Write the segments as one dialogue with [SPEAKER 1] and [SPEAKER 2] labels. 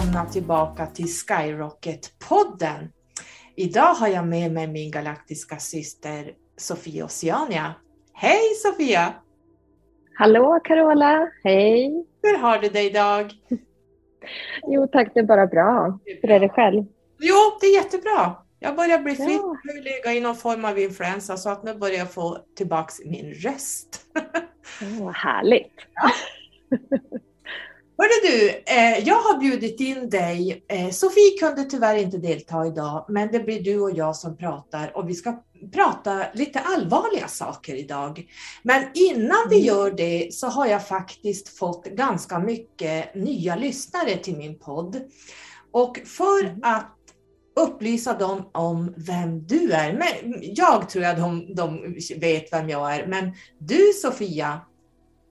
[SPEAKER 1] Välkomna tillbaka till Skyrocket-podden. Idag har jag med mig min galaktiska syster Sofia Oceania. Hej Sofia!
[SPEAKER 2] Hallå Carola, hej!
[SPEAKER 1] Hur har du det idag?
[SPEAKER 2] Jo tack, det är bara bra. Hur är det själv?
[SPEAKER 1] Jo, det är jättebra. Jag börjar bli frisk, jag ligga i någon form av influensa så att nu börjar jag få tillbaka min röst.
[SPEAKER 2] Oh, härligt! Ja.
[SPEAKER 1] Hörde du, eh, jag har bjudit in dig. Eh, Sofie kunde tyvärr inte delta idag, men det blir du och jag som pratar och vi ska prata lite allvarliga saker idag. Men innan vi mm. gör det så har jag faktiskt fått ganska mycket nya lyssnare till min podd. Och för mm. att upplysa dem om vem du är, men jag tror att de, de vet vem jag är, men du Sofia,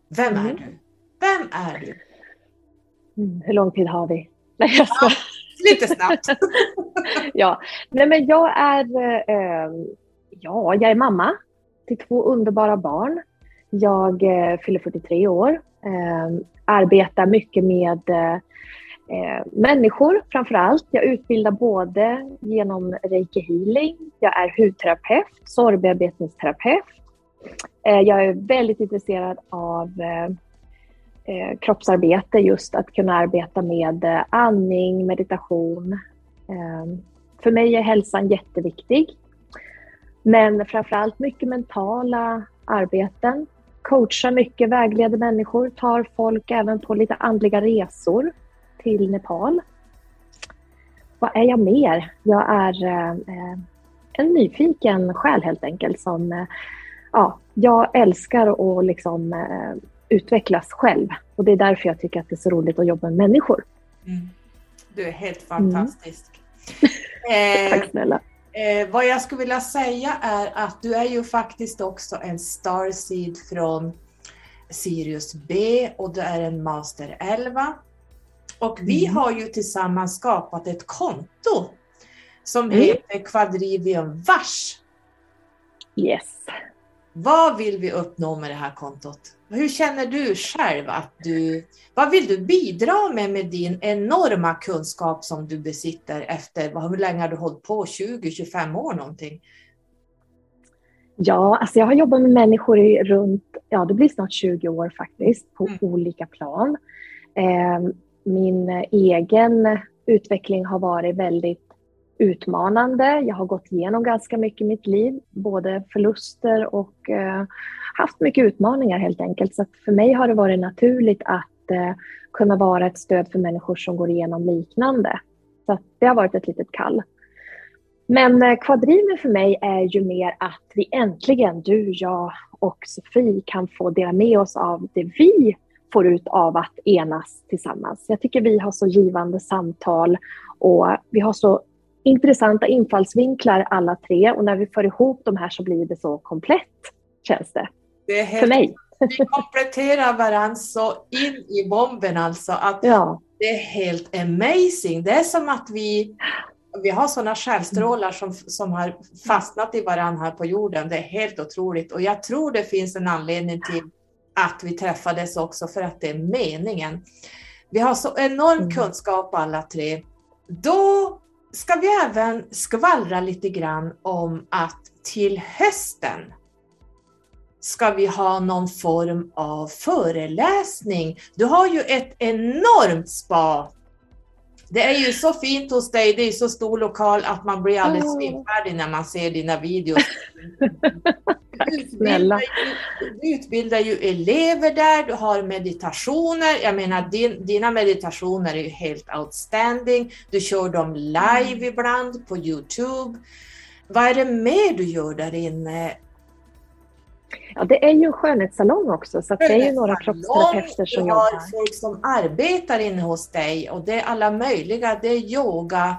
[SPEAKER 1] vem mm. är du? Vem är du?
[SPEAKER 2] Mm, hur lång tid har vi? Nej, jag
[SPEAKER 1] ska... ja, lite snabbt.
[SPEAKER 2] ja, nej men jag är, eh, ja, jag är mamma till två underbara barn. Jag eh, fyller 43 år, eh, arbetar mycket med eh, människor framför allt. Jag utbildar både genom reiki healing, jag är hudterapeut, sorgbearbetningsterapeut. Eh, jag är väldigt intresserad av eh, kroppsarbete, just att kunna arbeta med eh, andning, meditation. Eh, för mig är hälsan jätteviktig. Men framförallt mycket mentala arbeten. Coachar mycket, vägleder människor, tar folk även på lite andliga resor till Nepal. Vad är jag mer? Jag är eh, eh en nyfiken själ helt enkelt som eh, ja, jag älskar att liksom, eh, utvecklas själv. Och det är därför jag tycker att det är så roligt att jobba med människor.
[SPEAKER 1] Mm. Du är helt fantastisk.
[SPEAKER 2] Mm. Tack snälla.
[SPEAKER 1] Eh, vad jag skulle vilja säga är att du är ju faktiskt också en starseed från Sirius B och du är en master 11. Och vi mm. har ju tillsammans skapat ett konto som mm. heter Quadrivium Vars.
[SPEAKER 2] Yes.
[SPEAKER 1] Vad vill vi uppnå med det här kontot? Hur känner du själv att du, vad vill du bidra med med din enorma kunskap som du besitter efter, hur länge har du hållit på? 20-25 år någonting?
[SPEAKER 2] Ja, alltså jag har jobbat med människor i runt, ja det blir snart 20 år faktiskt, på mm. olika plan. Eh, min egen utveckling har varit väldigt utmanande. Jag har gått igenom ganska mycket i mitt liv, både förluster och eh, haft mycket utmaningar helt enkelt. Så för mig har det varit naturligt att eh, kunna vara ett stöd för människor som går igenom liknande. Så det har varit ett litet kall. Men eh, kvadrimen för mig är ju mer att vi äntligen, du, jag och Sofie, kan få dela med oss av det vi får ut av att enas tillsammans. Jag tycker vi har så givande samtal och vi har så intressanta infallsvinklar alla tre och när vi för ihop de här så blir det så komplett, känns det. det helt, för mig.
[SPEAKER 1] Vi kompletterar varandra så in i bomben alltså. Att ja. Det är helt amazing. Det är som att vi, vi har sådana självstrålar som, som har fastnat i varandra här på jorden. Det är helt otroligt och jag tror det finns en anledning till att vi träffades också för att det är meningen. Vi har så enorm mm. kunskap alla tre. Då ska vi även skvallra lite grann om att till hösten ska vi ha någon form av föreläsning. Du har ju ett enormt spa. Det är ju så fint hos dig, det är så stor lokal att man blir alldeles svimfärdig när man ser dina videos. Du utbildar, ju, du utbildar ju elever där, du har meditationer. Jag menar, din, dina meditationer är ju helt outstanding. Du kör dem live mm. ibland på Youtube. Vad är det mer du gör där inne?
[SPEAKER 2] Ja, det är ju en skönhetssalong också, så det är ju några kroppsterapeuter som jobbar.
[SPEAKER 1] Du har folk som arbetar inne hos dig och det är alla möjliga. Det är yoga,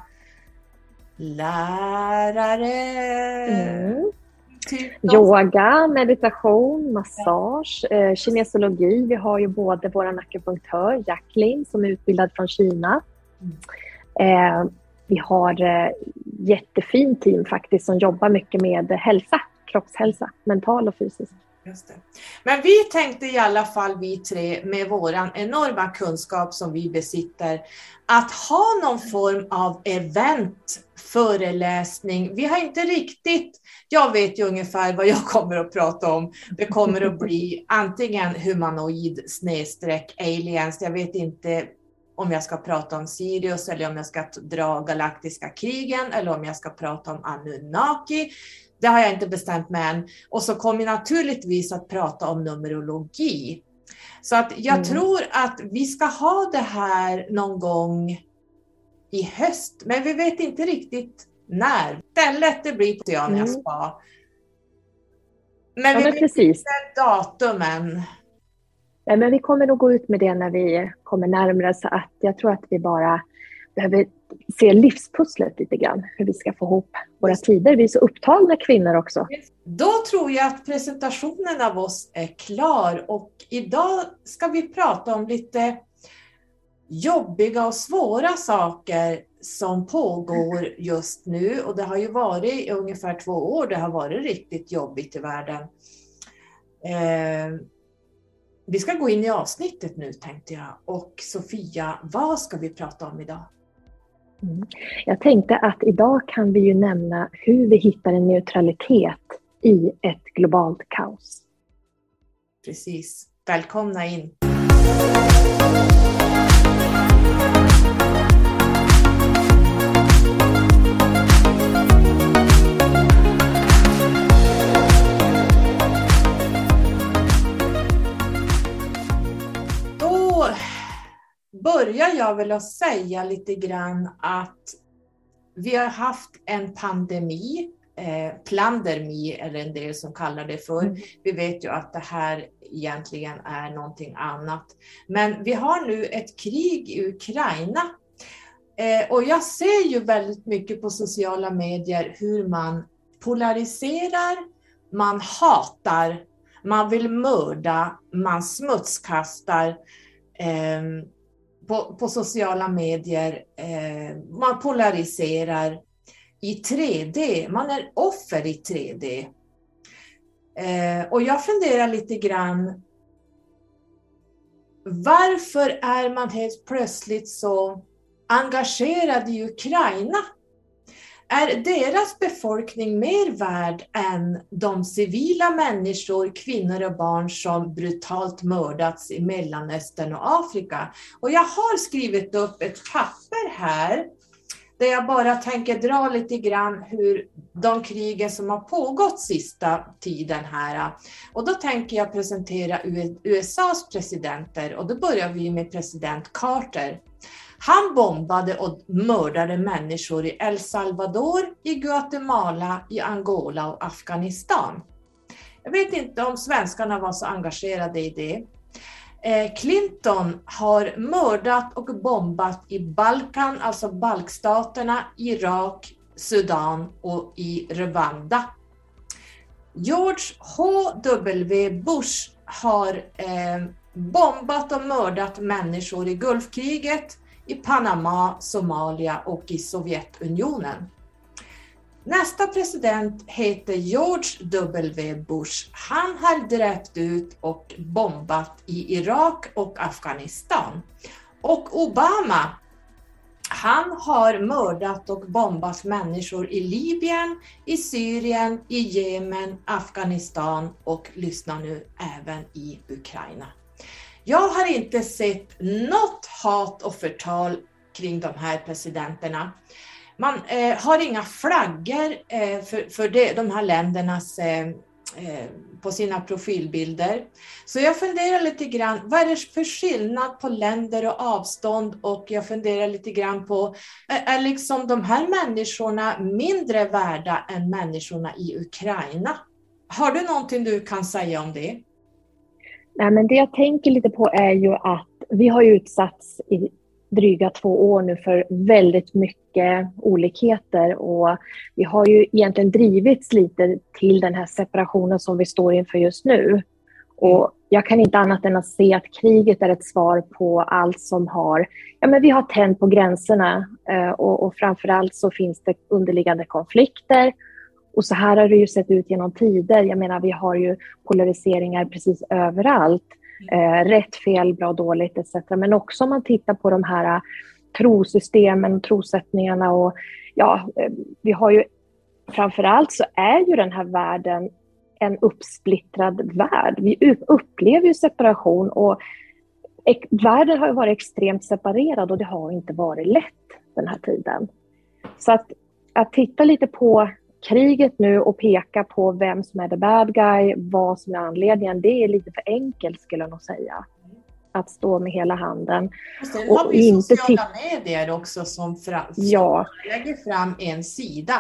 [SPEAKER 1] lärare,
[SPEAKER 2] mm. Typ Yoga, meditation, massage, eh, kinesologi. Vi har ju både vår akupunktör Jacqueline som är utbildad från Kina. Eh, vi har eh, jättefint team faktiskt som jobbar mycket med hälsa, kroppshälsa, mental och fysisk.
[SPEAKER 1] Just det. Men vi tänkte i alla fall vi tre med våran enorma kunskap som vi besitter att ha någon form av event, föreläsning. Vi har inte riktigt, jag vet ju ungefär vad jag kommer att prata om. Det kommer att bli antingen humanoid snedstreck aliens. Jag vet inte om jag ska prata om Sirius eller om jag ska dra galaktiska krigen eller om jag ska prata om Anunnaki. Det har jag inte bestämt mig än. Och så kommer jag naturligtvis att prata om numerologi. Så att jag mm. tror att vi ska ha det här någon gång i höst, men vi vet inte riktigt när. Stället det blir på Oceania mm. spa. Men ja, vi men vet precis. inte datumen.
[SPEAKER 2] Nej, men vi kommer nog gå ut med det när vi kommer närmare så att jag tror att vi bara behöver se livspusslet lite grann, hur vi ska få ihop våra tider. Vi är så upptagna kvinnor också.
[SPEAKER 1] Då tror jag att presentationen av oss är klar och idag ska vi prata om lite jobbiga och svåra saker som pågår just nu och det har ju varit i ungefär två år det har varit riktigt jobbigt i världen. Eh, vi ska gå in i avsnittet nu tänkte jag och Sofia, vad ska vi prata om idag?
[SPEAKER 2] Mm. Jag tänkte att idag kan vi ju nämna hur vi hittar en neutralitet i ett globalt kaos.
[SPEAKER 1] Precis. Välkomna in! Börjar jag väl att säga lite grann att vi har haft en pandemi, eh, plandemi eller en del som kallar det för. Mm. Vi vet ju att det här egentligen är någonting annat. Men vi har nu ett krig i Ukraina eh, och jag ser ju väldigt mycket på sociala medier hur man polariserar, man hatar, man vill mörda, man smutskastar. Eh, på, på sociala medier, eh, man polariserar i 3D, man är offer i 3D. Eh, och jag funderar lite grann, varför är man helt plötsligt så engagerad i Ukraina? Är deras befolkning mer värd än de civila människor, kvinnor och barn som brutalt mördats i Mellanöstern och Afrika? Och jag har skrivit upp ett papper här där jag bara tänker dra lite grann hur de krigen som har pågått sista tiden här. Och då tänker jag presentera USAs presidenter och då börjar vi med president Carter. Han bombade och mördade människor i El Salvador, i Guatemala, i Angola och Afghanistan. Jag vet inte om svenskarna var så engagerade i det. Eh, Clinton har mördat och bombat i Balkan, alltså balkstaterna, Irak, Sudan och i Rwanda. George H.W. Bush har eh, bombat och mördat människor i Gulfkriget, i Panama, Somalia och i Sovjetunionen. Nästa president heter George W. Bush. Han har dräpt ut och bombat i Irak och Afghanistan. Och Obama, han har mördat och bombat människor i Libyen, i Syrien, i Jemen, Afghanistan och lyssna nu även i Ukraina. Jag har inte sett något hat och förtal kring de här presidenterna. Man eh, har inga flaggor eh, för, för det, de här ländernas eh, eh, på sina profilbilder. Så jag funderar lite grann, vad är det för skillnad på länder och avstånd? Och jag funderar lite grann på, är liksom de här människorna mindre värda än människorna i Ukraina? Har du någonting du kan säga om det?
[SPEAKER 2] Nej, men det jag tänker lite på är ju att vi har utsatts i dryga två år nu för väldigt mycket olikheter och vi har ju egentligen drivits lite till den här separationen som vi står inför just nu. Och jag kan inte annat än att se att kriget är ett svar på allt som har... Ja, men vi har tänt på gränserna eh, och, och framförallt så finns det underliggande konflikter Och så här har det ju sett ut genom tider. Jag menar, vi har ju polariseringar precis överallt. Mm. Eh, rätt, fel, bra, dåligt etc. Men också om man tittar på de här eh, trosystemen, trosättningarna och ja, eh, vi har ju framförallt så är ju den här världen en uppsplittrad värld. Vi upplever ju separation och världen har varit extremt separerad och det har inte varit lätt den här tiden. Så att, att titta lite på kriget nu och peka på vem som är the bad guy, vad som är anledningen, det är lite för enkelt skulle jag nog säga. Att stå med hela handen.
[SPEAKER 1] Sen har vi inte sociala medier också som, fram, ja. lägger fram en sida.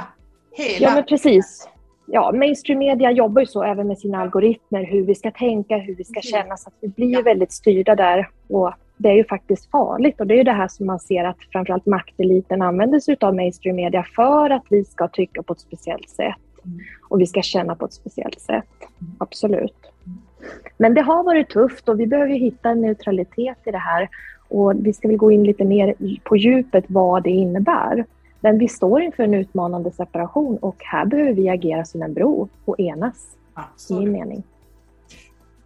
[SPEAKER 2] Hela... Ja, men precis ja, mainstream media jobbar ju så även med sina algoritmer, hur vi ska tänka, hur vi ska känna, så att vi blir ja. väldigt styrda där. Och det är ju faktiskt farligt och det är ju det här som man ser att framförallt makteliten använder sig av mainstream media för att vi ska tycka på ett speciellt sätt. Och vi ska känna på ett speciellt sätt. Absolut. Men det har varit tufft och vi behöver hitta en neutralitet i det här. Och vi ska väl gå in lite mer på djupet vad det innebär. Men vi står inför en utmanande separation och här behöver vi agera som en bro och enas. Absolut. Min mening.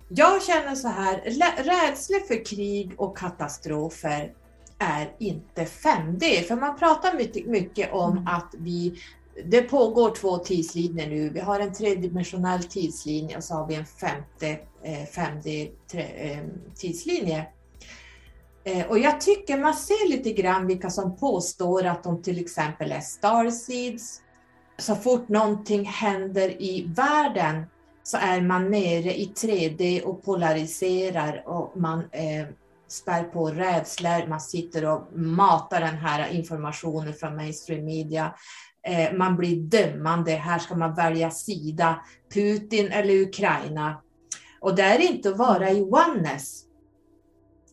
[SPEAKER 1] Jag känner så här, rädsla för krig och katastrofer är inte 5D. För man pratar mycket, mycket om mm. att vi det pågår två tidslinjer nu. Vi har en tredimensionell tidslinje och så har vi en femte 5D eh, eh, tidslinje. Eh, och jag tycker man ser lite grann vilka som påstår att de till exempel är starseeds. Så fort någonting händer i världen så är man nere i 3D och polariserar och man eh, spär på rädslor, man sitter och matar den här informationen från mainstream media. Eh, man blir dömande, här ska man välja sida, Putin eller Ukraina. Och det är inte att vara i oneness.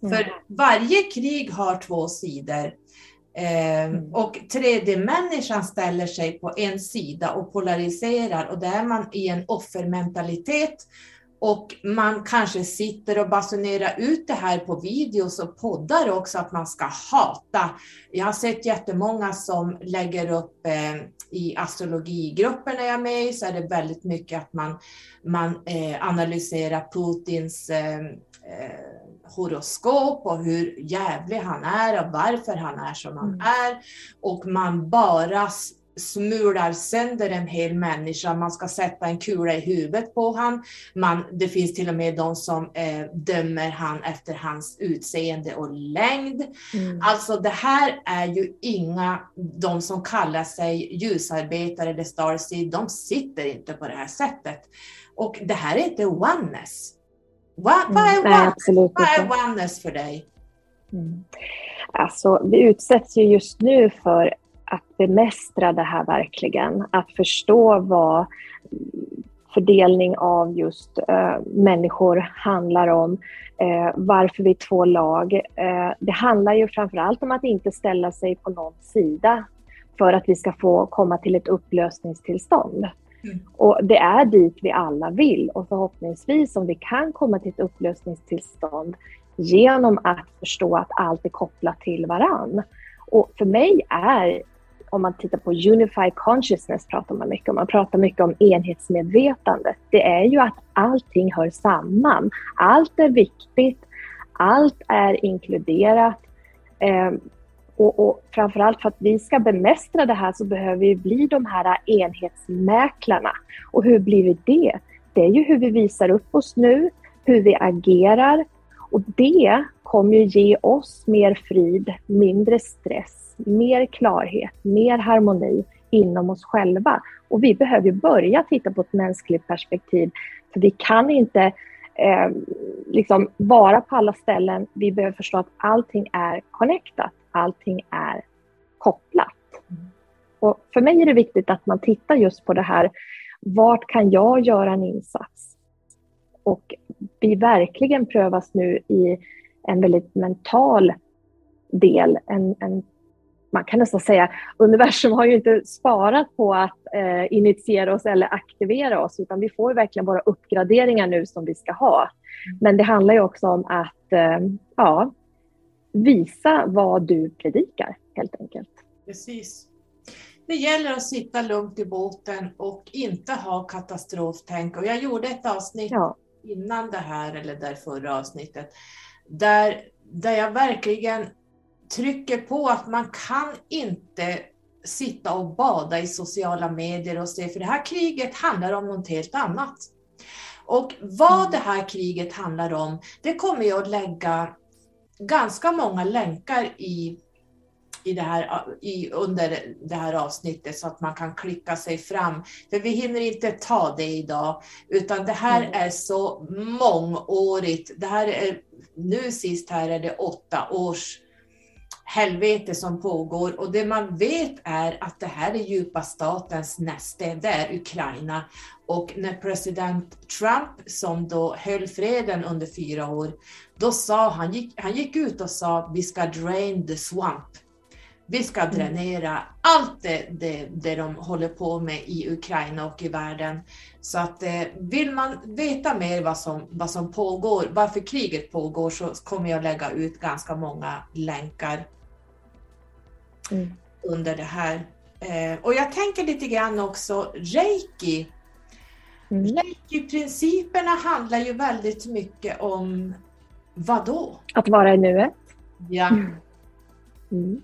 [SPEAKER 1] Mm. För varje krig har två sidor. Eh, mm. Och tredje människan ställer sig på en sida och polariserar och där är man i en offermentalitet. Och man kanske sitter och basunerar ut det här på videos och poddar också, att man ska hata. Jag har sett jättemånga som lägger upp eh, i astrologigrupper när jag är med så är det väldigt mycket att man, man eh, analyserar Putins eh, eh horoskop och hur jävlig han är och varför han är som han mm. är. Och man bara smular sönder en hel människa, man ska sätta en kula i huvudet på han. Man, det finns till och med de som eh, dömer han efter hans utseende och längd. Mm. Alltså det här är ju inga, de som kallar sig ljusarbetare eller starseed, de sitter inte på det här sättet. Och det här är inte oneness. Vad, vad, är, mm, Nej, vad är oneness för dig?
[SPEAKER 2] Mm. Alltså, vi utsätts ju just nu för att bemästra det här verkligen. Att förstå vad fördelning av just äh, människor handlar om. Äh, varför vi är två lag. Äh, det handlar ju framför allt om att inte ställa sig på någon sida för att vi ska få komma till ett upplösningstillstånd. Mm. Och det är dit vi alla vill och förhoppningsvis om vi kan komma till ett upplösningstillstånd genom att förstå att allt är kopplat till varann. Och för mig är, om man tittar på unified consciousness pratar man mycket om, man pratar mycket om enhetsmedvetande. Det är ju att allting hör samman. Allt är viktigt, allt är inkluderat. Ehm, och, och framförallt för att vi ska bemästra det här så behöver vi bli de här enhetsmäklarna. Och hur blir vi det? Det är ju hur vi visar upp oss nu, hur vi agerar. Och det kommer ju ge oss mer frid, mindre stress, mer klarhet, mer harmoni inom oss själva. Och vi behöver börja titta på ett mänskligt perspektiv. För vi kan inte eh, liksom vara på alla ställen. Vi behöver förstå att allting är connectat allting är kopplat. Och för mig är det viktigt att man tittar just på det här, vart kan jag göra en insats? Och vi verkligen prövas nu i en väldigt mental del. En, en, man kan nästan säga, universum har ju inte sparat på att eh, initiera oss eller aktivera oss, utan vi får verkligen våra uppgraderingar nu som vi ska ha. Men det handlar ju också om att eh, ja, visa vad du predikar helt enkelt.
[SPEAKER 1] Precis. det gäller att sitta lugnt i båten och inte ha katastroftänk. Och jag gjorde ett avsnitt ja. innan det här, eller där förra avsnittet, där, där jag verkligen trycker på att man kan inte sitta och bada i sociala medier och se, för det här kriget handlar om något helt annat. Och vad mm. det här kriget handlar om, det kommer jag att lägga ganska många länkar i, i det här, i, under det här avsnittet så att man kan klicka sig fram. För vi hinner inte ta det idag, utan det här mm. är så mångårigt. Det här är, nu sist här är det åtta års helvete som pågår och det man vet är att det här är djupa statens näste, det är Ukraina. Och när president Trump, som då höll freden under fyra år, då sa han, gick, han gick ut och sa vi ska drain the swamp. Vi ska mm. dränera allt det, det, det de håller på med i Ukraina och i världen. Så att eh, vill man veta mer vad som, vad som pågår, varför kriget pågår, så kommer jag lägga ut ganska många länkar mm. under det här. Eh, och jag tänker lite grann också reiki. Mm. Reiki-principerna handlar ju väldigt mycket om vad då?
[SPEAKER 2] Att vara i nuet.
[SPEAKER 1] Ja. Mm.
[SPEAKER 2] mm.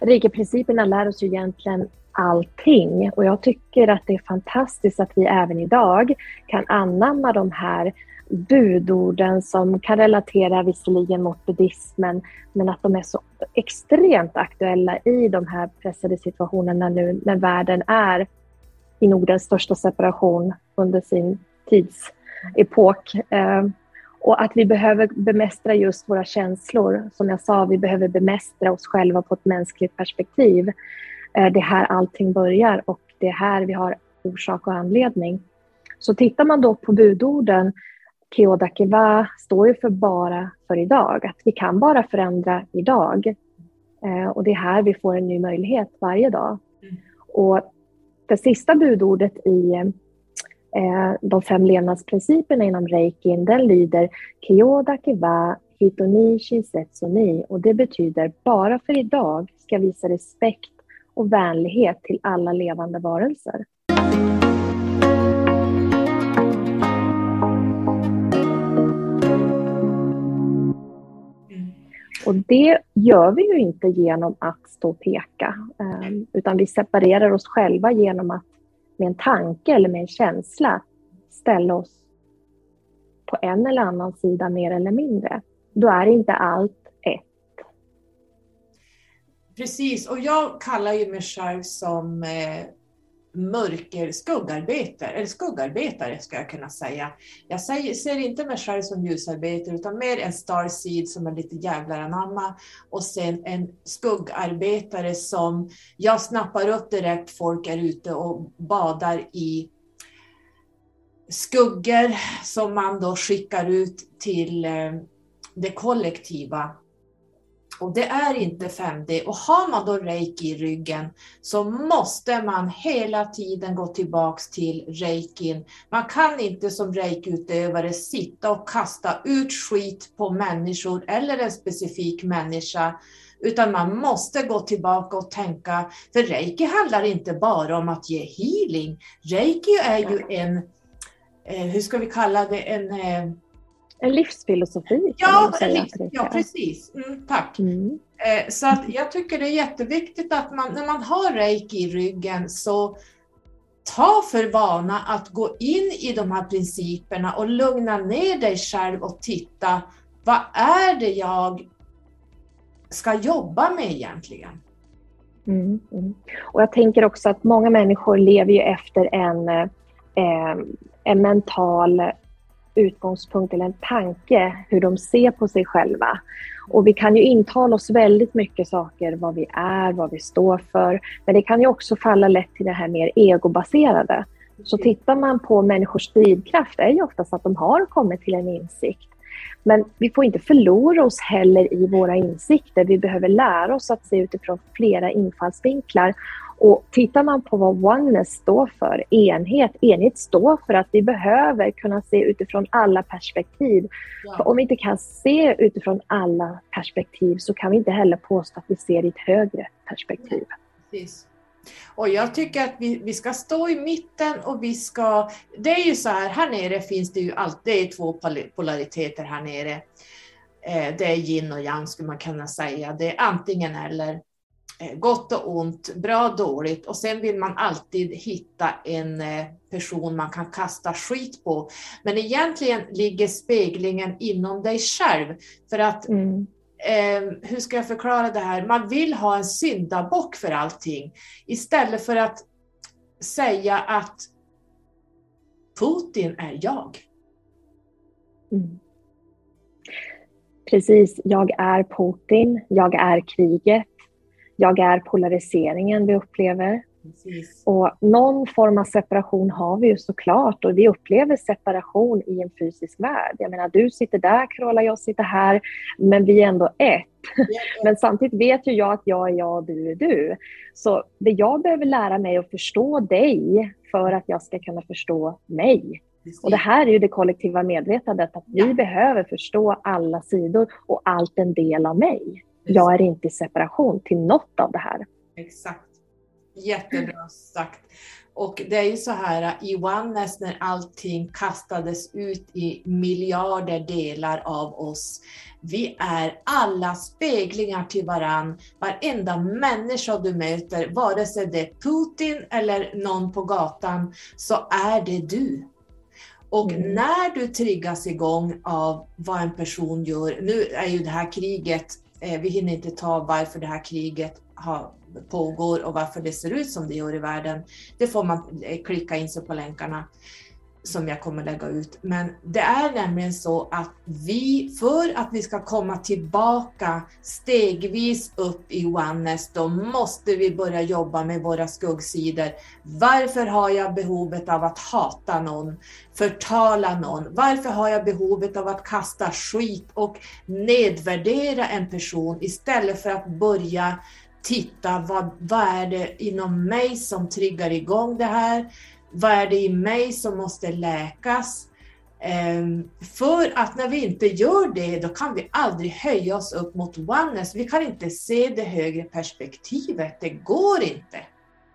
[SPEAKER 2] Reiki-principerna lär oss ju egentligen allting och jag tycker att det är fantastiskt att vi även idag kan anamma de här budorden som kan relatera visserligen mot buddhismen men att de är så extremt aktuella i de här pressade situationerna nu när världen är i Nordens största separation under sin tidsepok. Eh, och att vi behöver bemästra just våra känslor. Som jag sa, vi behöver bemästra oss själva på ett mänskligt perspektiv. Eh, det är här allting börjar och det är här vi har orsak och anledning. Så tittar man då på budorden Kyodakiwa står ju för bara för idag, att vi kan bara förändra idag. Eh, och det är här vi får en ny möjlighet varje dag. Mm. Och det sista budordet i eh, de fem levnadsprinciperna inom reikin, den lyder Kyodakiwa hitonishi setsuni och det betyder bara för idag ska visa respekt och vänlighet till alla levande varelser. Och det gör vi ju inte genom att stå och peka, ehm, utan vi separerar oss själva genom att med en tanke eller med en känsla ställa oss på en eller annan sida mer eller mindre. Då är inte allt ett.
[SPEAKER 1] Precis, och jag kallar ju mig själv som eh, mörker skuggarbetare, eller skuggarbetare ska jag kunna säga. Jag säger, ser inte mig själv som ljusarbetare utan mer en starseed som är lite jävlar anamma och sen en skuggarbetare som jag snappar upp direkt folk är ute och badar i skuggor som man då skickar ut till eh, det kollektiva och det är inte 5D. Och har man då reiki i ryggen så måste man hela tiden gå tillbaks till reikin. Man kan inte som reikiutövare sitta och kasta ut skit på människor eller en specifik människa. Utan man måste gå tillbaka och tänka, för reiki handlar inte bara om att ge healing. Reiki är ju en, eh, hur ska vi kalla det, en eh,
[SPEAKER 2] en livsfilosofi.
[SPEAKER 1] Ja, ja precis. Mm, tack. Mm. Eh, så att jag tycker det är jätteviktigt att man, när man har reiki i ryggen så ta för vana att gå in i de här principerna och lugna ner dig själv och titta, vad är det jag ska jobba med egentligen?
[SPEAKER 2] Mm, mm. Och jag tänker också att många människor lever ju efter en, eh, en mental utgångspunkt eller en tanke hur de ser på sig själva. Och vi kan ju intala oss väldigt mycket saker, vad vi är, vad vi står för. Men det kan ju också falla lätt till det här mer egobaserade. Så tittar man på människors drivkraft är ju oftast att de har kommit till en insikt. Men vi får inte förlora oss heller i våra insikter. Vi behöver lära oss att se utifrån flera infallsvinklar och tittar man på vad oneness står för, enhet, enhet står för att vi behöver kunna se utifrån alla perspektiv. Ja. För om vi inte kan se utifrån alla perspektiv så kan vi inte heller påstå att vi ser i ett högre perspektiv.
[SPEAKER 1] Precis. Och jag tycker att vi, vi ska stå i mitten och vi ska... Det är ju så här, här nere finns det ju alltid, det är två polariteter här nere. Eh, det är yin och yang skulle man kunna säga. Det är antingen eller. Eh, gott och ont, bra och dåligt. Och sen vill man alltid hitta en eh, person man kan kasta skit på. Men egentligen ligger speglingen inom dig själv. För att mm eh, hur ska jag förklara det här? Man vill ha en syndabock för allting istället för att säga att Putin är jag. Mm.
[SPEAKER 2] Precis, jag är Putin, jag är kriget, jag är polariseringen vi upplever. Precis. Och någon form av separation har vi ju såklart och vi upplever separation i en fysisk värld. Jag menar, du sitter där, Carola, jag sitter här, men vi är ändå ett. men samtidigt vet ju jag att jag är jag och du är du. Så det jag behöver lära mig att förstå dig för att jag ska kunna förstå mig. Och det här är ju det kollektiva medvetandet, att vi ja. behöver förstå alla sidor och allt en del av mig. Jag är inte i separation till något av det här.
[SPEAKER 1] Exakt. Jättebra sagt. Och det är ju så här i Oneness när allting kastades ut i miljarder delar av oss. Vi är alla speglingar till varann. Varenda människa du möter, vare sig det är Putin eller någon på gatan, så är det du. Och mm. när du triggas igång av vad en person gör, nu är ju det här kriget, Eh, vi hinner inte ta varför det här kriget har pågår och varför det ser ut som det gör i världen, det får man eh, klicka in sig på länkarna som jag kommer lägga ut. Men det är nämligen så att vi, för att vi ska komma tillbaka stegvis upp i oneness, då måste vi börja jobba med våra skuggsidor. Varför har jag behovet av att hata någon, förtala någon? Varför har jag behovet av att kasta skit och nedvärdera en person istället för att börja titta vad, vad är det inom mig som triggar igång det här? Vad är det i mig som måste läkas? Um, för att när vi inte gör det, då kan vi aldrig höja oss upp mot oneness. Vi kan inte se det högre perspektivet. Det går inte.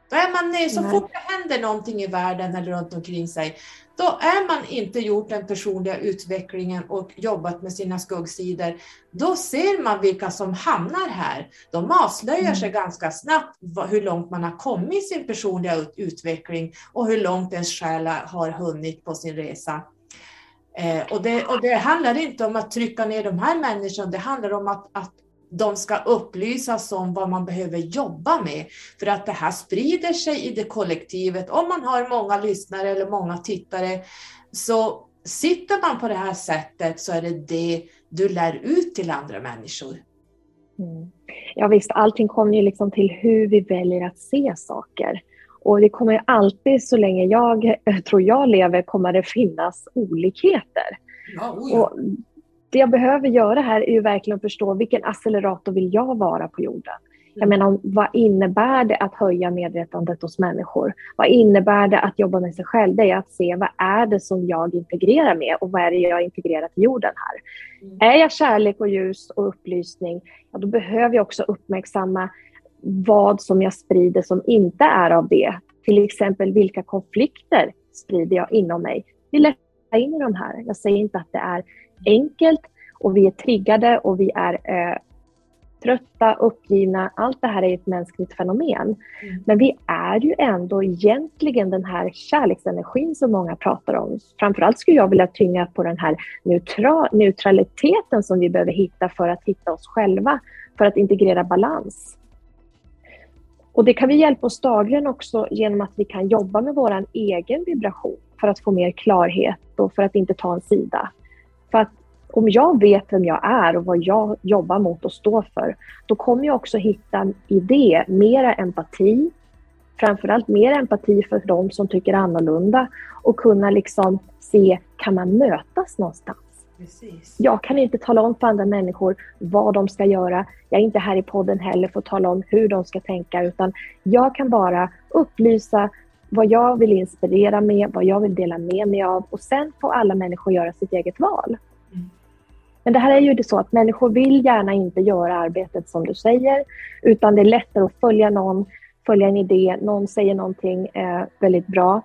[SPEAKER 1] Då är man ner, så fort det händer någonting i världen eller runt omkring sig, då är man inte gjort den personliga utvecklingen och jobbat med sina skuggsidor. Då ser man vilka som hamnar här. De avslöjar mm. sig ganska snabbt hur långt man har kommit i sin personliga utveckling och hur långt ens själ har hunnit på sin resa. Eh, och, det, och det handlar inte om att trycka ner de här människorna, det handlar om att, att de ska upplysas om vad man behöver jobba med. För att det här sprider sig i det kollektivet. Om man har många lyssnare eller många tittare, så sitter man på det här sättet så är det det du lär ut till andra människor.
[SPEAKER 2] Mm. Ja visst, allting kommer ju liksom till hur vi väljer att se saker. Och det kommer alltid, så länge jag tror jag lever, kommer det finnas olikheter. Ja, oh ja. Och det jag behöver göra här är ju verkligen att förstå vilken accelerator vill jag vara på jorden? Jag mm. menar, vad innebär det att höja medvetandet hos människor? Vad innebär det att jobba med sig själv? Det är att se vad är det som jag integrerar med och vad är det jag integrerar till jorden här? Mm. Är jag kärlek och ljus och upplysning, ja, då behöver jag också uppmärksamma vad som jag sprider som inte är av det. Till exempel vilka konflikter sprider jag inom mig? Vi lättar in i de här. Jag säger inte att det är enkelt och vi är triggade och vi är eh, trötta, uppgivna. Allt det här är ett mänskligt fenomen. Mm. Men vi är ju ändå egentligen den här kärleksenergin som många pratar om. Framförallt skulle jag vilja tynga på den här neutra neutraliteten som vi behöver hitta för att hitta oss själva, för att integrera balans. Och det kan vi hjälpa oss dagligen också genom att vi kan jobba med vår egen vibration för att få mer klarhet och för att inte ta en sida. För att om jag vet vem jag är och vad jag jobbar mot och står för, då kommer jag också hitta i det mera empati, framförallt mer empati för de som tycker annorlunda och kunna liksom se, kan man mötas någonstans? Precis. Jag kan inte tala om för andra människor vad de ska göra. Jag är inte här i podden heller för att tala om hur de ska tänka, utan jag kan bara upplysa vad jag vill inspirera med, vad jag vill dela med mig av och sen får alla människor göra sitt eget val. Mm. Men det här är ju det så att människor vill gärna inte göra arbetet som du säger, utan det är lättare att följa någon följa en idé, någon säger någonting eh, väldigt bra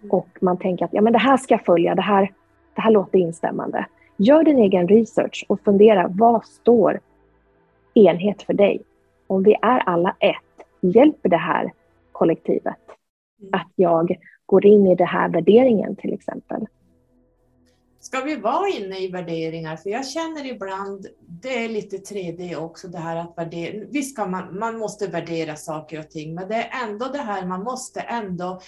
[SPEAKER 2] mm. och man tänker att ja, men det här ska jag följa, det här, det här låter instämmande. Gör din egen research och fundera, vad står enhet för dig? Om vi är alla ett, hjälper det här kollektivet? Mm. Att jag går in i den här värderingen till exempel.
[SPEAKER 1] Ska vi vara inne i värderingar? För jag känner ibland, det är lite 3D också, det här att värdera. Visst ska man, man måste värdera saker och ting, men det är ändå det här, man måste ändå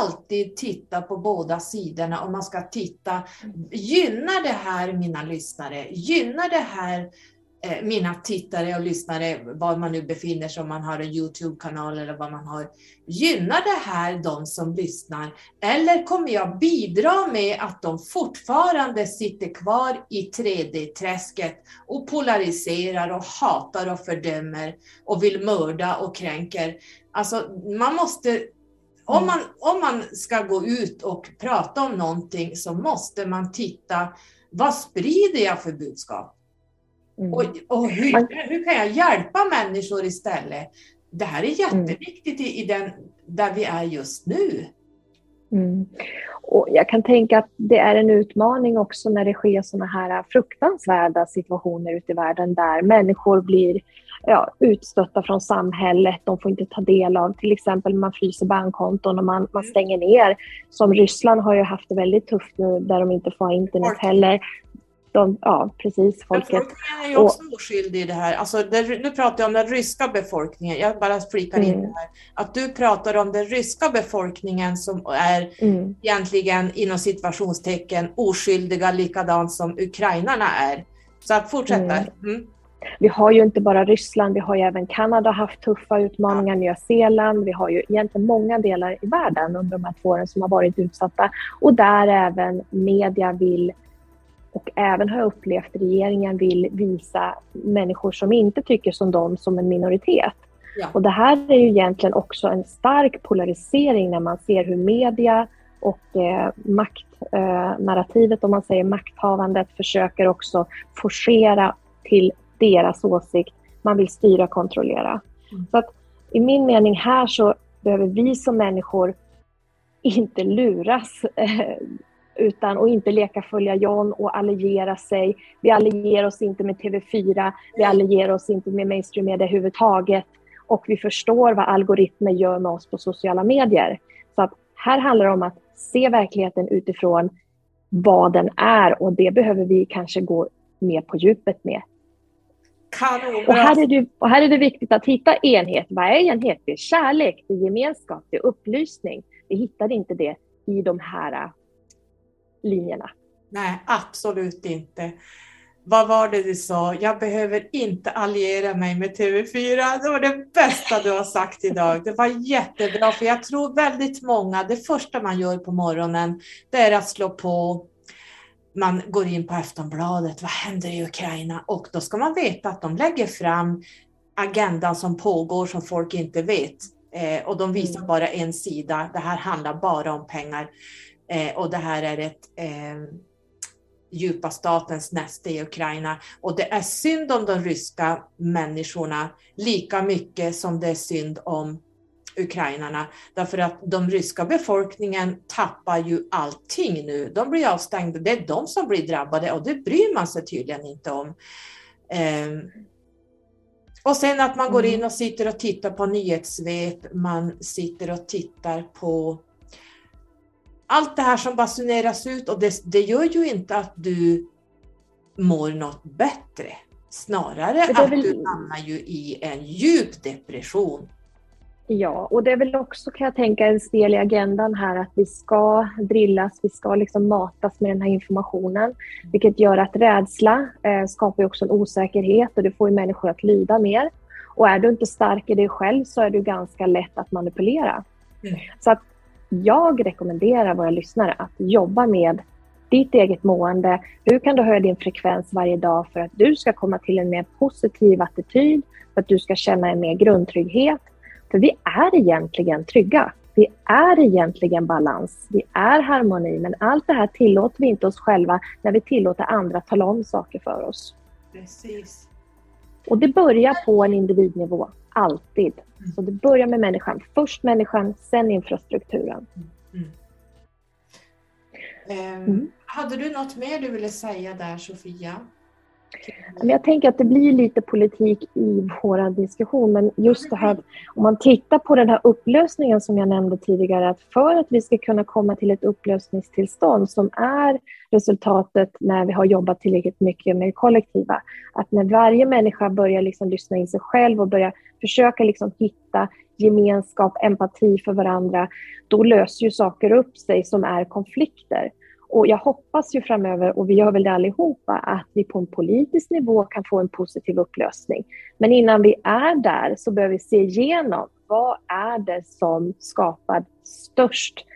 [SPEAKER 1] alltid titta på båda sidorna och man ska titta, gynnar det här mina lyssnare? Gynnar det här mina tittare och lyssnare, var man nu befinner sig, om man har en Youtube-kanal eller vad man har. Gynnar det här de som lyssnar? Eller kommer jag bidra med att de fortfarande sitter kvar i 3D-träsket och polariserar och hatar och fördömer och vill mörda och kränker? Alltså, man måste om mm. man, om man ska gå ut och prata om någonting så måste man titta, vad sprider jag för budskap? Mm. Och, och hur, hur, kan jag hjälpa människor istället? Det här är mm. jätteviktigt i, i den, där vi är just nu.
[SPEAKER 2] Mm. Och jag kan tänka att det är en utmaning också när det sker sådana här fruktansvärda situationer ute i världen där människor blir ja, utstötta från samhället. De får inte ta del av till exempel man fryser bankkonton och man, man mm. stänger ner. Som Ryssland har ju haft det väldigt tufft nu där de inte får ha internet heller de, ja precis, folket.
[SPEAKER 1] Befolkningen är ju också och, oskyldig i det här. Alltså, det, nu pratar jag om den ryska befolkningen, jag bara flikar mm. in det här. Att du pratar om den ryska befolkningen som är mm. egentligen inom situationstecken oskyldiga likadant som ukrainarna är. Så att fortsätta. Mm. mm.
[SPEAKER 2] Vi har ju inte bara Ryssland, vi har ju även Kanada haft tuffa utmaningar. Nya Zeeland, vi har ju egentligen många delar i världen under de här två åren som har varit utsatta och där även media vill och även har jag upplevt att regeringen vill visa människor som inte tycker som dem som en minoritet. Ja. Och det här är ju egentligen också en stark polarisering när man ser hur media och eh, maktnarrativet, eh, om man säger makthavandet, försöker också forcera till deras åsikt. Man vill styra och kontrollera. Mm. Så att i min mening här så behöver vi som människor inte luras eh, utan och inte leka följa John och alliera sig. Vi allierar oss inte med TV4, vi allierar oss inte med mainstream media överhuvudtaget och vi förstår vad algoritmer gör med oss på sociala medier. Så att här handlar det om att se verkligheten utifrån vad den är och det behöver vi kanske gå mer på djupet med. Och här, är det, och här är det viktigt att hitta enhet. Vad är enhet? Det är kärlek, det är gemenskap, det är upplysning. Vi hittar inte det i de här linjerna.
[SPEAKER 1] Nej, absolut inte. Vad var det du sa? Jag behöver inte alliera mig med TV4. Det var det bästa du har sagt idag. Det var jättebra, för jag tror väldigt många, det första man gör på morgonen, det är att slå på man går in på Aftonbladet, vad händer i Ukraina? Och då ska man veta att de lägger fram agendan som pågår som folk inte vet. Eh, och de visar mm. bara en sida. Det här handlar bara om pengar. Eh, och det här är ett eh, djupa statens näste i Ukraina. Och det är synd om de ryska människorna lika mycket som det är synd om ukrainarna. Därför att de ryska befolkningen tappar ju allting nu. De blir avstängda. Det är de som blir drabbade och det bryr man sig tydligen inte om. Eh, och sen att man går in mm. och sitter och tittar på nyhetssvep, man sitter och tittar på allt det här som basuneras ut och det, det gör ju inte att du mår något bättre. Snarare att väl... du hamnar ju i en djup depression.
[SPEAKER 2] Ja, och det är väl också kan jag tänka en del i agendan här att vi ska drillas, vi ska liksom matas med den här informationen. Vilket gör att rädsla eh, skapar också en osäkerhet och det får ju människor att lyda mer. Och är du inte stark i dig själv så är du ganska lätt att manipulera. Mm. Så att jag rekommenderar våra lyssnare att jobba med ditt eget mående. Hur kan du höja din frekvens varje dag för att du ska komma till en mer positiv attityd, för att du ska känna en mer grundtrygghet. För vi är egentligen trygga. Vi är egentligen balans. Vi är harmoni. Men allt det här tillåter vi inte oss själva när vi tillåter andra att tala om saker för oss.
[SPEAKER 1] Precis.
[SPEAKER 2] Och det börjar på en individnivå, alltid. Så det börjar med människan. Först människan, sen infrastrukturen. Mm.
[SPEAKER 1] Mm. Mm. Hade du något mer du ville säga där, Sofia?
[SPEAKER 2] jag tänker att det blir lite politik i vår diskussion, men just det här om man tittar på den här upplösningen som jag nämnde tidigare, att för att vi ska kunna komma till ett upplösningstillstånd som är resultatet när vi har jobbat tillräckligt mycket med det kollektiva, att när varje människa börjar liksom lyssna in sig själv och börjar försöka liksom hitta gemenskap, empati för varandra, då löser ju saker upp sig som är konflikter. Och jag hoppas ju framöver, och vi gör väl det allihopa, att vi på en politisk nivå kan få en positiv upplösning. Men innan vi är där så behöver vi se igenom vad är det som skapar störst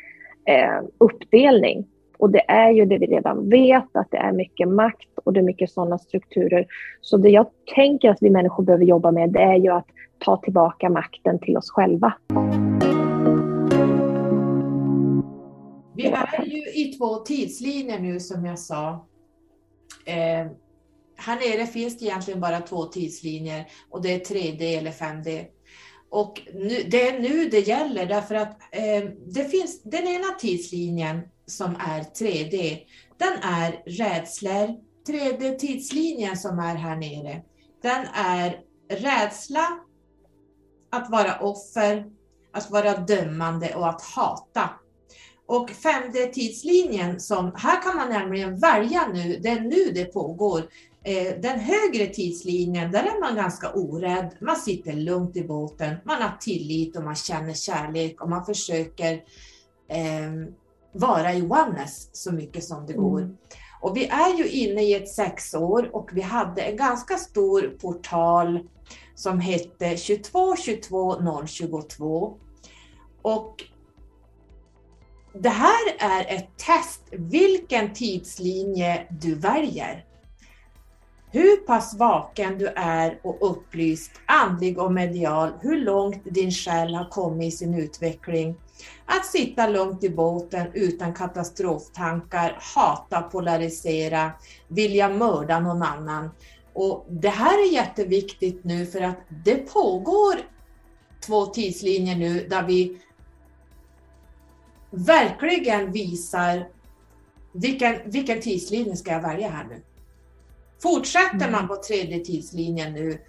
[SPEAKER 2] eh, uppdelning. Och det är ju det vi redan vet, att det är mycket makt och det är mycket sådana strukturer. Så det jag tänker att vi människor behöver jobba med, det är ju att ta tillbaka makten till oss själva.
[SPEAKER 1] Vi är ju i två tidslinjer nu som jag sa. Eh, här nere finns det egentligen bara två tidslinjer och det är 3D eller 5D. Och nu, det är nu det gäller därför att eh, det finns den ena tidslinjen som är 3D. Den är rädslor. 3D-tidslinjen som är här nere, den är rädsla, att vara offer, att vara dömande och att hata. Och 5D-tidslinjen, som, här kan man nämligen välja nu, det är nu det pågår. Eh, den högre tidslinjen, där är man ganska orädd, man sitter lugnt i båten, man har tillit och man känner kärlek och man försöker eh, vara i oneness så mycket som det går. Mm. Och vi är ju inne i ett sexår och vi hade en ganska stor portal som hette 22 22 022. Och det här är ett test vilken tidslinje du väljer. Hur pass vaken du är och upplyst, andlig och medial, hur långt din själ har kommit i sin utveckling. Att sitta lugnt i båten utan katastroftankar, hata, polarisera, vilja mörda någon annan. Och Det här är jätteviktigt nu för att det pågår två tidslinjer nu där vi verkligen visar vilken, vilken tidslinje ska jag välja här nu. Fortsätter mm. man på tredje tidslinjen nu,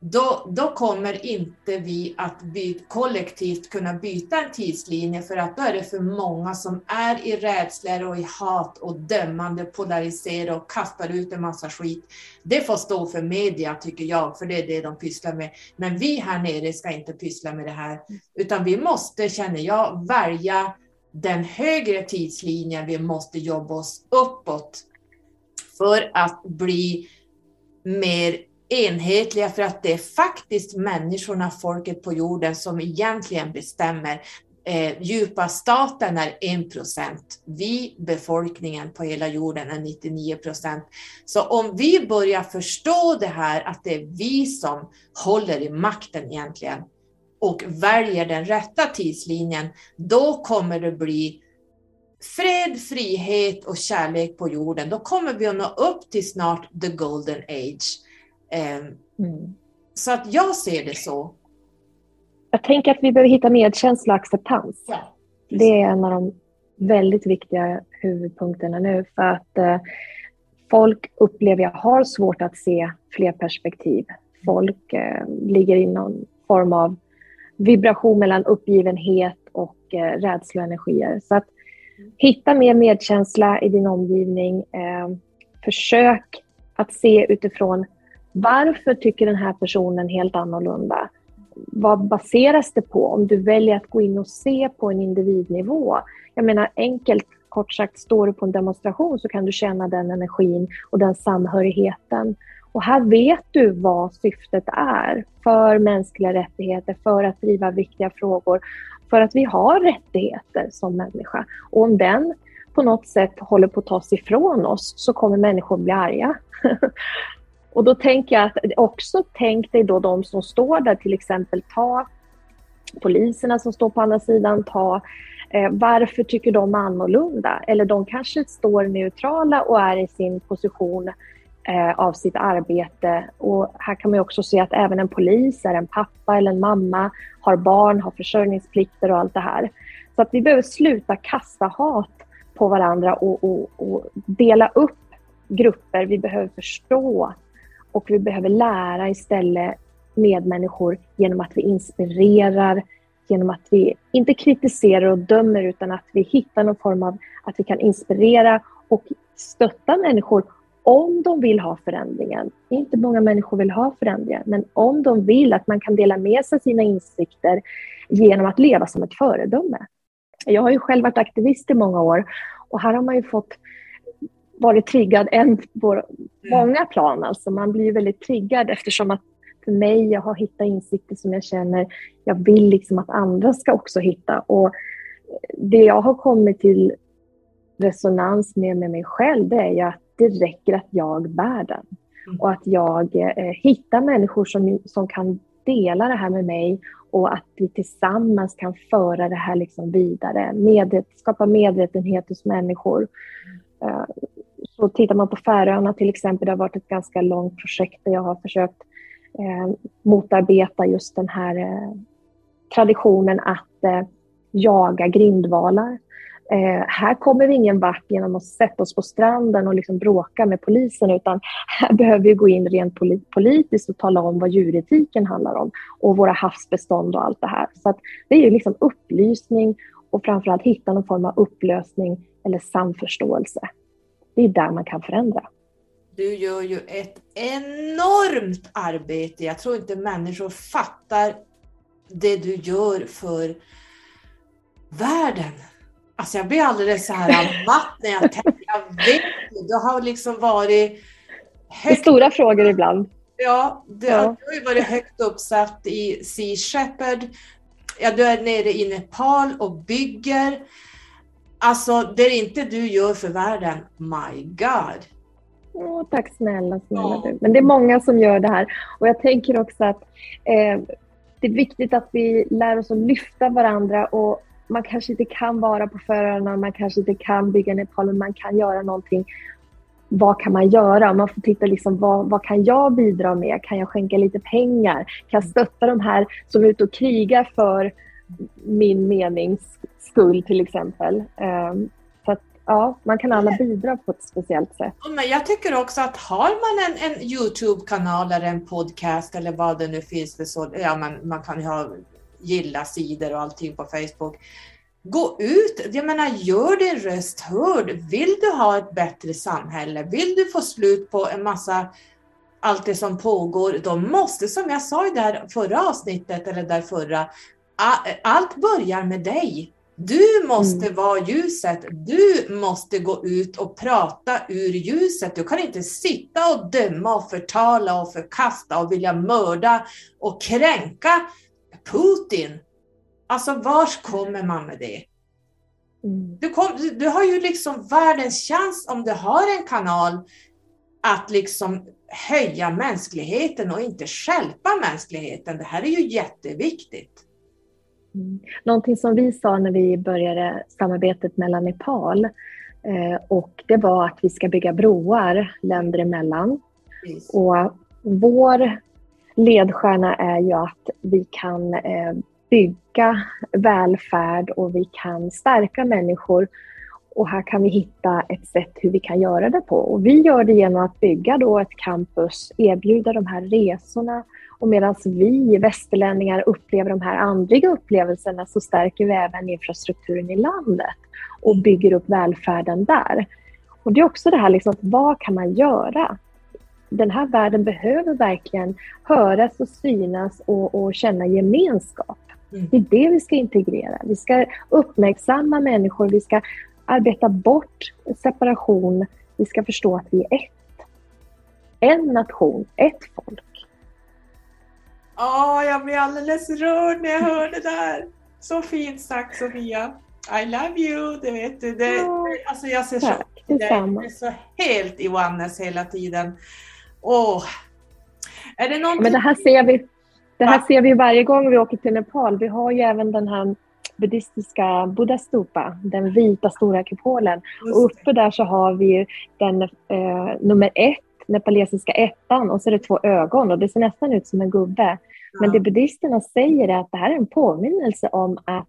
[SPEAKER 1] då, då kommer inte vi att by, kollektivt kunna byta en tidslinje för att då är det för många som är i rädslor och i hat och dömande, Polariserar och kastar ut en massa skit. Det får stå för media tycker jag, för det är det de pysslar med. Men vi här nere ska inte pyssla med det här, utan vi måste, känner jag, välja den högre tidslinjen vi måste jobba oss uppåt för att bli mer enhetliga för att det är faktiskt människorna, folket på jorden som egentligen bestämmer. Eh, djupa staten är 1 procent. Vi, befolkningen på hela jorden, är 99 procent. Så om vi börjar förstå det här, att det är vi som håller i makten egentligen, och väljer den rätta tidslinjen, då kommer det bli fred, frihet och kärlek på jorden. Då kommer vi att nå upp till snart the golden age. Ehm, mm. Så att jag ser det så.
[SPEAKER 2] Jag tänker att vi behöver hitta medkänsla och acceptans. Ja, det är en av de väldigt viktiga huvudpunkterna nu för att eh, folk upplever jag har svårt att se fler perspektiv. Folk eh, ligger i någon form av vibration mellan uppgivenhet och eh, rädsloenergier. Så att hitta mer medkänsla i din omgivning. Eh, försök att se utifrån varför tycker den här personen helt annorlunda? Vad baseras det på om du väljer att gå in och se på en individnivå? Jag menar enkelt, kort sagt, står du på en demonstration så kan du känna den energin och den samhörigheten. Och här vet du vad syftet är för mänskliga rättigheter, för att driva viktiga frågor, för att vi har rättigheter som människa. Och om den på något sätt håller på att tas ifrån oss så kommer människor bli arga. och då tänker jag att också tänk dig då de som står där, till exempel ta poliserna som står på andra sidan, ta eh, varför tycker de annorlunda? Eller de kanske står neutrala och är i sin position eh, av sitt arbete. Och här kan man också se att även en polis är en pappa eller en mamma, har barn, har försörjningsplikter och allt det här. Så att vi behöver sluta kasta hat på varandra och, och, och dela upp grupper. Vi behöver förstå och vi behöver lära istället medmänniskor genom att vi inspirerar, genom att vi inte kritiserar och dömer utan att vi hittar någon form av att vi kan inspirera och stötta människor om de vill ha förändringen. Inte många människor vill ha förändringar, men om de vill att man kan dela med sig sina insikter genom att leva som ett föredöme. Jag har ju själv varit aktivist i många år och här har man ju fått varit triggad en på mm. många plan. Alltså man blir väldigt triggad eftersom att för mig, jag har hittat insikter som jag känner jag vill liksom att andra ska också hitta. Och det jag har kommit till resonans med, med mig själv, det är ju att det räcker att jag bär den. Mm. Och att jag eh, hittar människor som, som kan dela det här med mig och att vi tillsammans kan föra det här liksom vidare, med, skapa medvetenhet hos människor. Mm. Så tittar man på Färöarna till exempel, det har varit ett ganska långt projekt där jag har försökt eh, motarbeta just den här eh, traditionen att eh, jaga grindvalar. Eh, här kommer vi ingen vart genom att sätta oss på stranden och liksom bråka med polisen utan här behöver vi gå in rent politiskt och tala om vad djuretiken handlar om och våra havsbestånd och allt det här. Så det är ju liksom upplysning och framförallt hitta någon form av upplösning eller samförståelse. Det är där man kan förändra.
[SPEAKER 1] Du gör ju ett enormt arbete. Jag tror inte människor fattar det du gör för världen. Alltså jag blir alldeles så här matt när jag tänker. Jag vet du har liksom varit...
[SPEAKER 2] Högt... Stora frågor ibland.
[SPEAKER 1] Ja, du, ja. har ju varit högt uppsatt i Sea Shepherd. Ja, du är nere i Nepal och bygger. Alltså, det är inte du gör för världen, my God.
[SPEAKER 2] Åh, tack snälla, snälla du. Men det är många som gör det här. Och jag tänker också att eh, det är viktigt att vi lär oss att lyfta varandra och man kanske inte kan vara på förarna, man kanske inte kan bygga Nepal, men man kan göra någonting. Vad kan man göra? Man får titta liksom, vad, vad kan jag bidra med? Kan jag skänka lite pengar? Kan jag stötta de här som är ute och krigar för min menings skull till exempel? Ehm, så att ja, man kan alla bidra på ett speciellt sätt.
[SPEAKER 1] Men jag tycker också att har man en, en Youtube-kanal eller en podcast eller vad det nu finns för så, ja man, man kan ju ha gilla sidor och allting på Facebook. Gå ut, jag menar gör din röst hörd. Vill du ha ett bättre samhälle? Vill du få slut på en massa allt det som pågår, då måste, som jag sa i det här förra avsnittet, eller där förra, allt börjar med dig. Du måste mm. vara ljuset. Du måste gå ut och prata ur ljuset. Du kan inte sitta och döma och förtala och förkasta och vilja mörda och kränka Putin. Alltså, vars kommer man med det? Mm. Du, kom, du har ju liksom världens chans om du har en kanal att liksom höja mänskligheten och inte skälpa mänskligheten. Det här är ju jätteviktigt.
[SPEAKER 2] Mm. Någonting som vi sa när vi började samarbetet mellan Nepal eh, och det var att vi ska bygga broar länder emellan. Yes. Och vår ledstjärna är ju att vi kan eh, bygga välfärd och vi kan stärka människor och här kan vi hitta ett sätt hur vi kan göra det på. Och vi gör det genom att bygga då ett campus, erbjuda de här resorna och medan vi västerlänningar upplever de här andliga upplevelserna så stärker vi även infrastrukturen i landet och bygger upp välfärden där. Och det är också det här, liksom, vad kan man göra? Den här världen behöver verkligen höras och synas och, och känna gemenskap. Mm. Det är det vi ska integrera. Vi ska uppmärksamma människor, vi ska arbeta bort separation, vi ska förstå att vi är ett. En nation, ett folk.
[SPEAKER 1] Ja, oh, jag blir alldeles rörd när jag hör det där. Så fint sagt Sofia. I love you, det vet du. Det, oh, alltså jag ser tack, så, det är så helt i oneness hela tiden. Oh. Är det någonting...
[SPEAKER 2] Men det här ser vi det här ser vi varje gång vi åker till Nepal. Vi har ju även den här buddhistiska Buddha Stupa, den vita stora kupolen. Och uppe där så har vi den eh, nummer ett nepalesiska ettan och så är det två ögon och det ser nästan ut som en gubbe. Men det buddhisterna säger är att det här är en påminnelse om att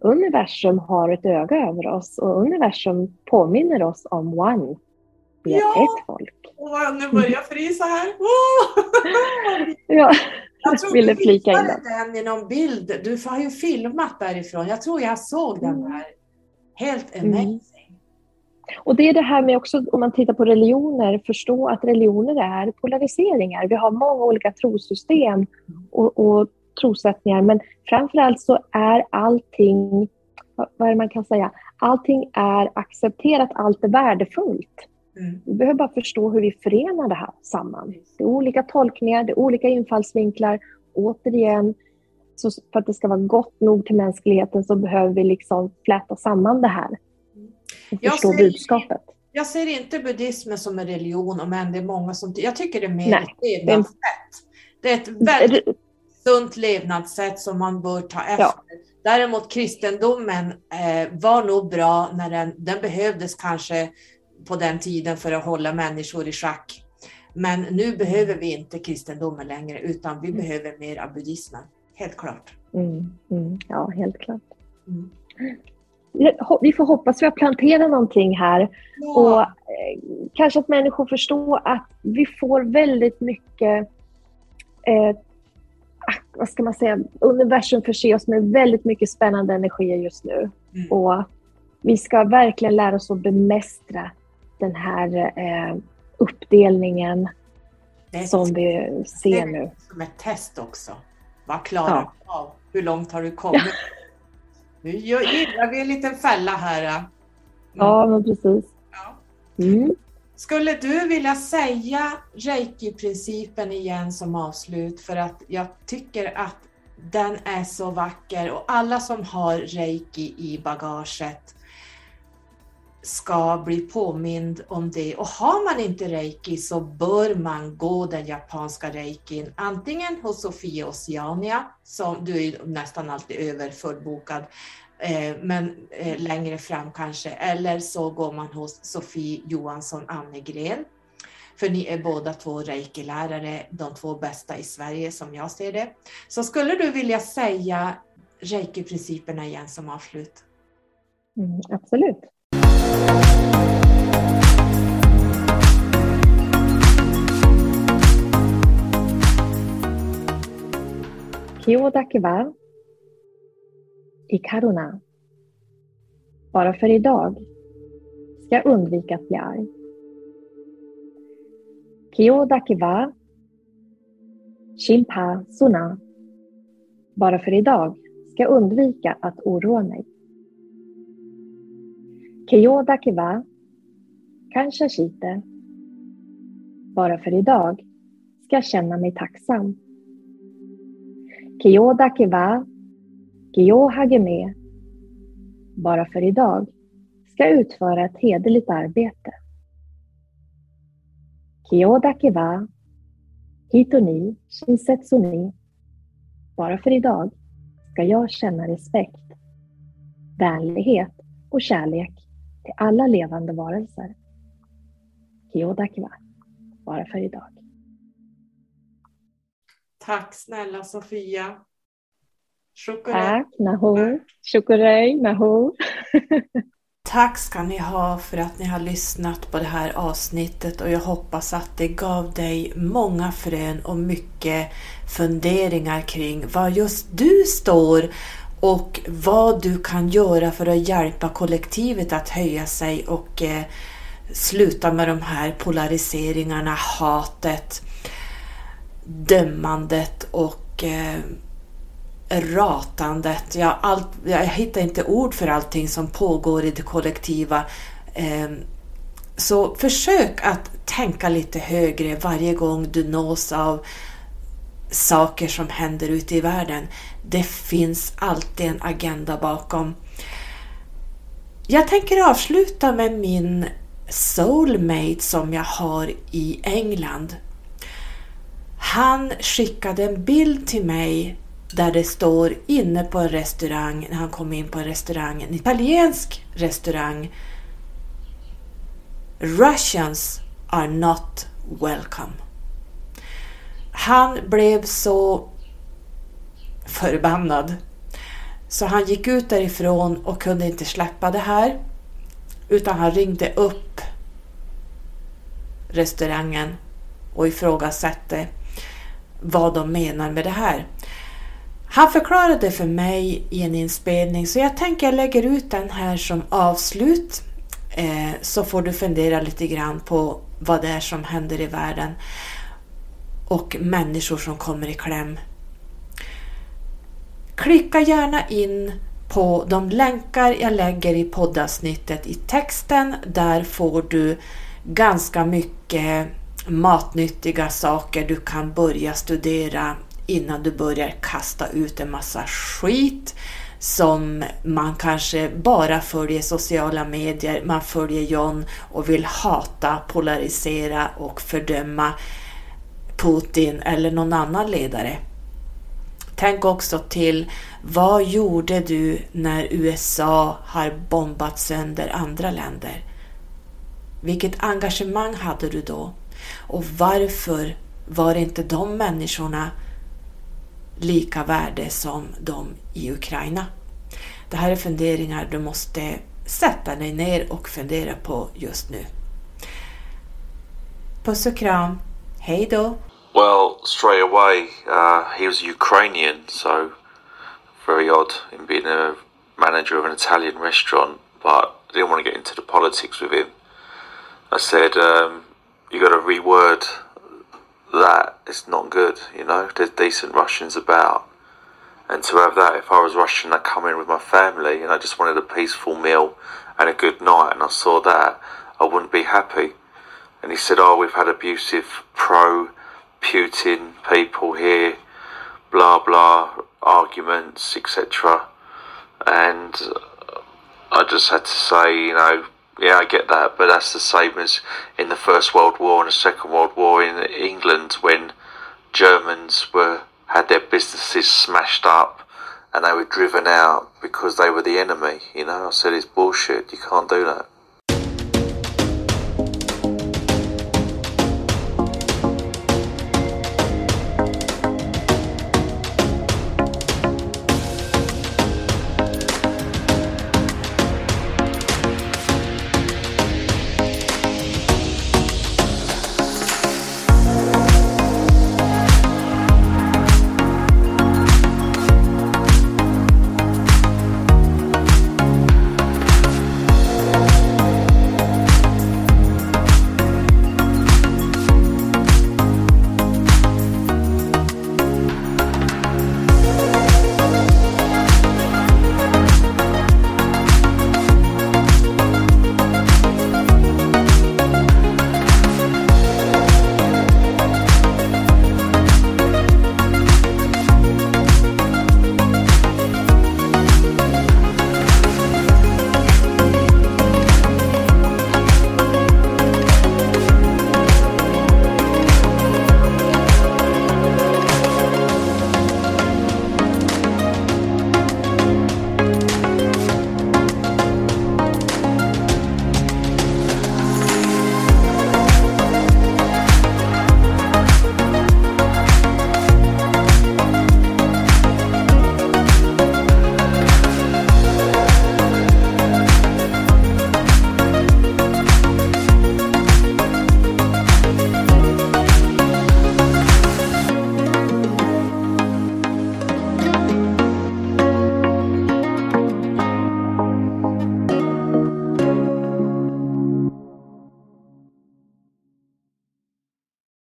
[SPEAKER 2] universum har ett öga över oss och universum påminner oss om one. Vi är ja. ett folk.
[SPEAKER 1] Oh, nu börjar jag frysa här.
[SPEAKER 2] Oh. ja. Jag tror ville flika in
[SPEAKER 1] den i någon bild. Du har ju filmat därifrån. Jag tror jag såg den mm. där. Helt mm. amazing. Mm.
[SPEAKER 2] Och det är det här med också, om man tittar på religioner, förstå att religioner är polariseringar. Vi har många olika trosystem och, och trosättningar, men framförallt så är allting, vad är det man kan säga, allting är accepterat, allt är värdefullt. Mm. Vi behöver bara förstå hur vi förenar det här samman. Det är olika tolkningar, det är olika infallsvinklar. Återigen, så för att det ska vara gott nog till mänskligheten så behöver vi liksom fläta samman det här och förstå jag ser, budskapet.
[SPEAKER 1] Jag ser inte buddhismen som en religion, men det är många som... Jag tycker det är mer Nej, ett levnadssätt. Det är ett väldigt sunt levnadssätt som man bör ta efter. Ja. Däremot kristendomen eh, var nog bra när den, den behövdes kanske på den tiden för att hålla människor i schack. Men nu behöver vi inte kristendomen längre, utan vi mm. behöver mer av buddhismen. Helt klart.
[SPEAKER 2] Mm, mm, ja, helt klart. Vi får hoppas vi har planterat någonting här. Ja. Och eh, kanske att människor förstår att vi får väldigt mycket eh, ah, vad ska man säga, universum förser oss med väldigt mycket spännande energier just nu. Mm. Och vi ska verkligen lära oss att bemästra den här eh, uppdelningen som vi ser nu.
[SPEAKER 1] Som ett test också. Vad klarar du av? Hur långt har du kommit? Ja. Nu gillar vi en liten fälla här. Mm.
[SPEAKER 2] Ja, men precis. Ja. Mm.
[SPEAKER 1] Skulle du vilja säga reiki-principen igen som avslut? För att jag tycker att den är så vacker och alla som har reiki i bagaget ska bli påmind om det. Och har man inte reiki så bör man gå den japanska reikin antingen hos Sofia Oceania, som du är nästan alltid överfullbokad, eh, men eh, längre fram kanske, eller så går man hos Sofie Johansson Annegren. För ni är båda två reikilärare, de två bästa i Sverige som jag ser det. Så skulle du vilja säga reikiprinciperna igen som avslut?
[SPEAKER 2] Mm, absolut. Kyodakiwa i Karuna. Bara för idag ska jag undvika att bli arg. Kyodakiwa Shimpa Suna. Bara för idag ska jag undvika att oroa mig. Keyoda wa kanske shite. Bara för idag ska jag känna mig tacksam. Keyoda wa Gyo hageme. Bara för idag ska jag utföra ett hederligt arbete. Kyoda wa Hitoni shinsetsuni. Bara för idag ska jag känna respekt, vänlighet och kärlek till alla levande varelser. Kyodakiwa, bara för idag.
[SPEAKER 1] Tack snälla Sofia.
[SPEAKER 2] Shukurei. Tack, Naho. Shukurei, Naho.
[SPEAKER 1] Tack ska ni ha för att ni har lyssnat på det här avsnittet och jag hoppas att det gav dig många frön och mycket funderingar kring var just du står och vad du kan göra för att hjälpa kollektivet att höja sig och eh, sluta med de här polariseringarna, hatet, dömandet och eh, ratandet. Jag, allt, jag hittar inte ord för allting som pågår i det kollektiva. Eh, så försök att tänka lite högre varje gång du nås av saker som händer ute i världen. Det finns alltid en agenda bakom. Jag tänker avsluta med min soulmate som jag har i England. Han skickade en bild till mig där det står inne på en restaurang, när han kom in på en restaurang, en italiensk restaurang. Russians are not welcome. Han blev så förbannad så han gick ut därifrån och kunde inte släppa det här utan han ringde upp restaurangen och ifrågasatte vad de menar med det här. Han förklarade för mig i en inspelning så jag tänker jag lägger ut den här som avslut eh, så får du fundera lite grann på vad det är som händer i världen och människor som kommer i kläm. Klicka gärna in på de länkar jag lägger i poddavsnittet i texten. Där får du ganska mycket matnyttiga saker du kan börja studera innan du börjar kasta ut en massa skit som man kanske bara följer sociala medier, man följer John och vill hata, polarisera och fördöma Putin eller någon annan ledare. Tänk också till vad gjorde du när USA har bombat sönder andra länder? Vilket engagemang hade du då? Och varför var inte de människorna lika värde som de i Ukraina? Det här är funderingar du måste sätta dig ner och fundera på just nu. Puss och kram. Hej då!
[SPEAKER 3] Well, straight away, uh, he was Ukrainian, so very odd in being a manager of an Italian restaurant, but I didn't want to get into the politics with him. I said, um, you got to reword that. It's not good, you know. There's decent Russians about. And to have that, if I was Russian, I'd come in with my family and I just wanted a peaceful meal and a good night, and I saw that, I wouldn't be happy. And he said, Oh, we've had abusive pro Putin people here, blah blah, arguments, etc. And I just had to say, you know, yeah, I get that, but that's the same as in the First World War and the Second World War in England when Germans were had their businesses smashed up and they were driven out because they were the enemy. You know, I said it's bullshit. You can't do that.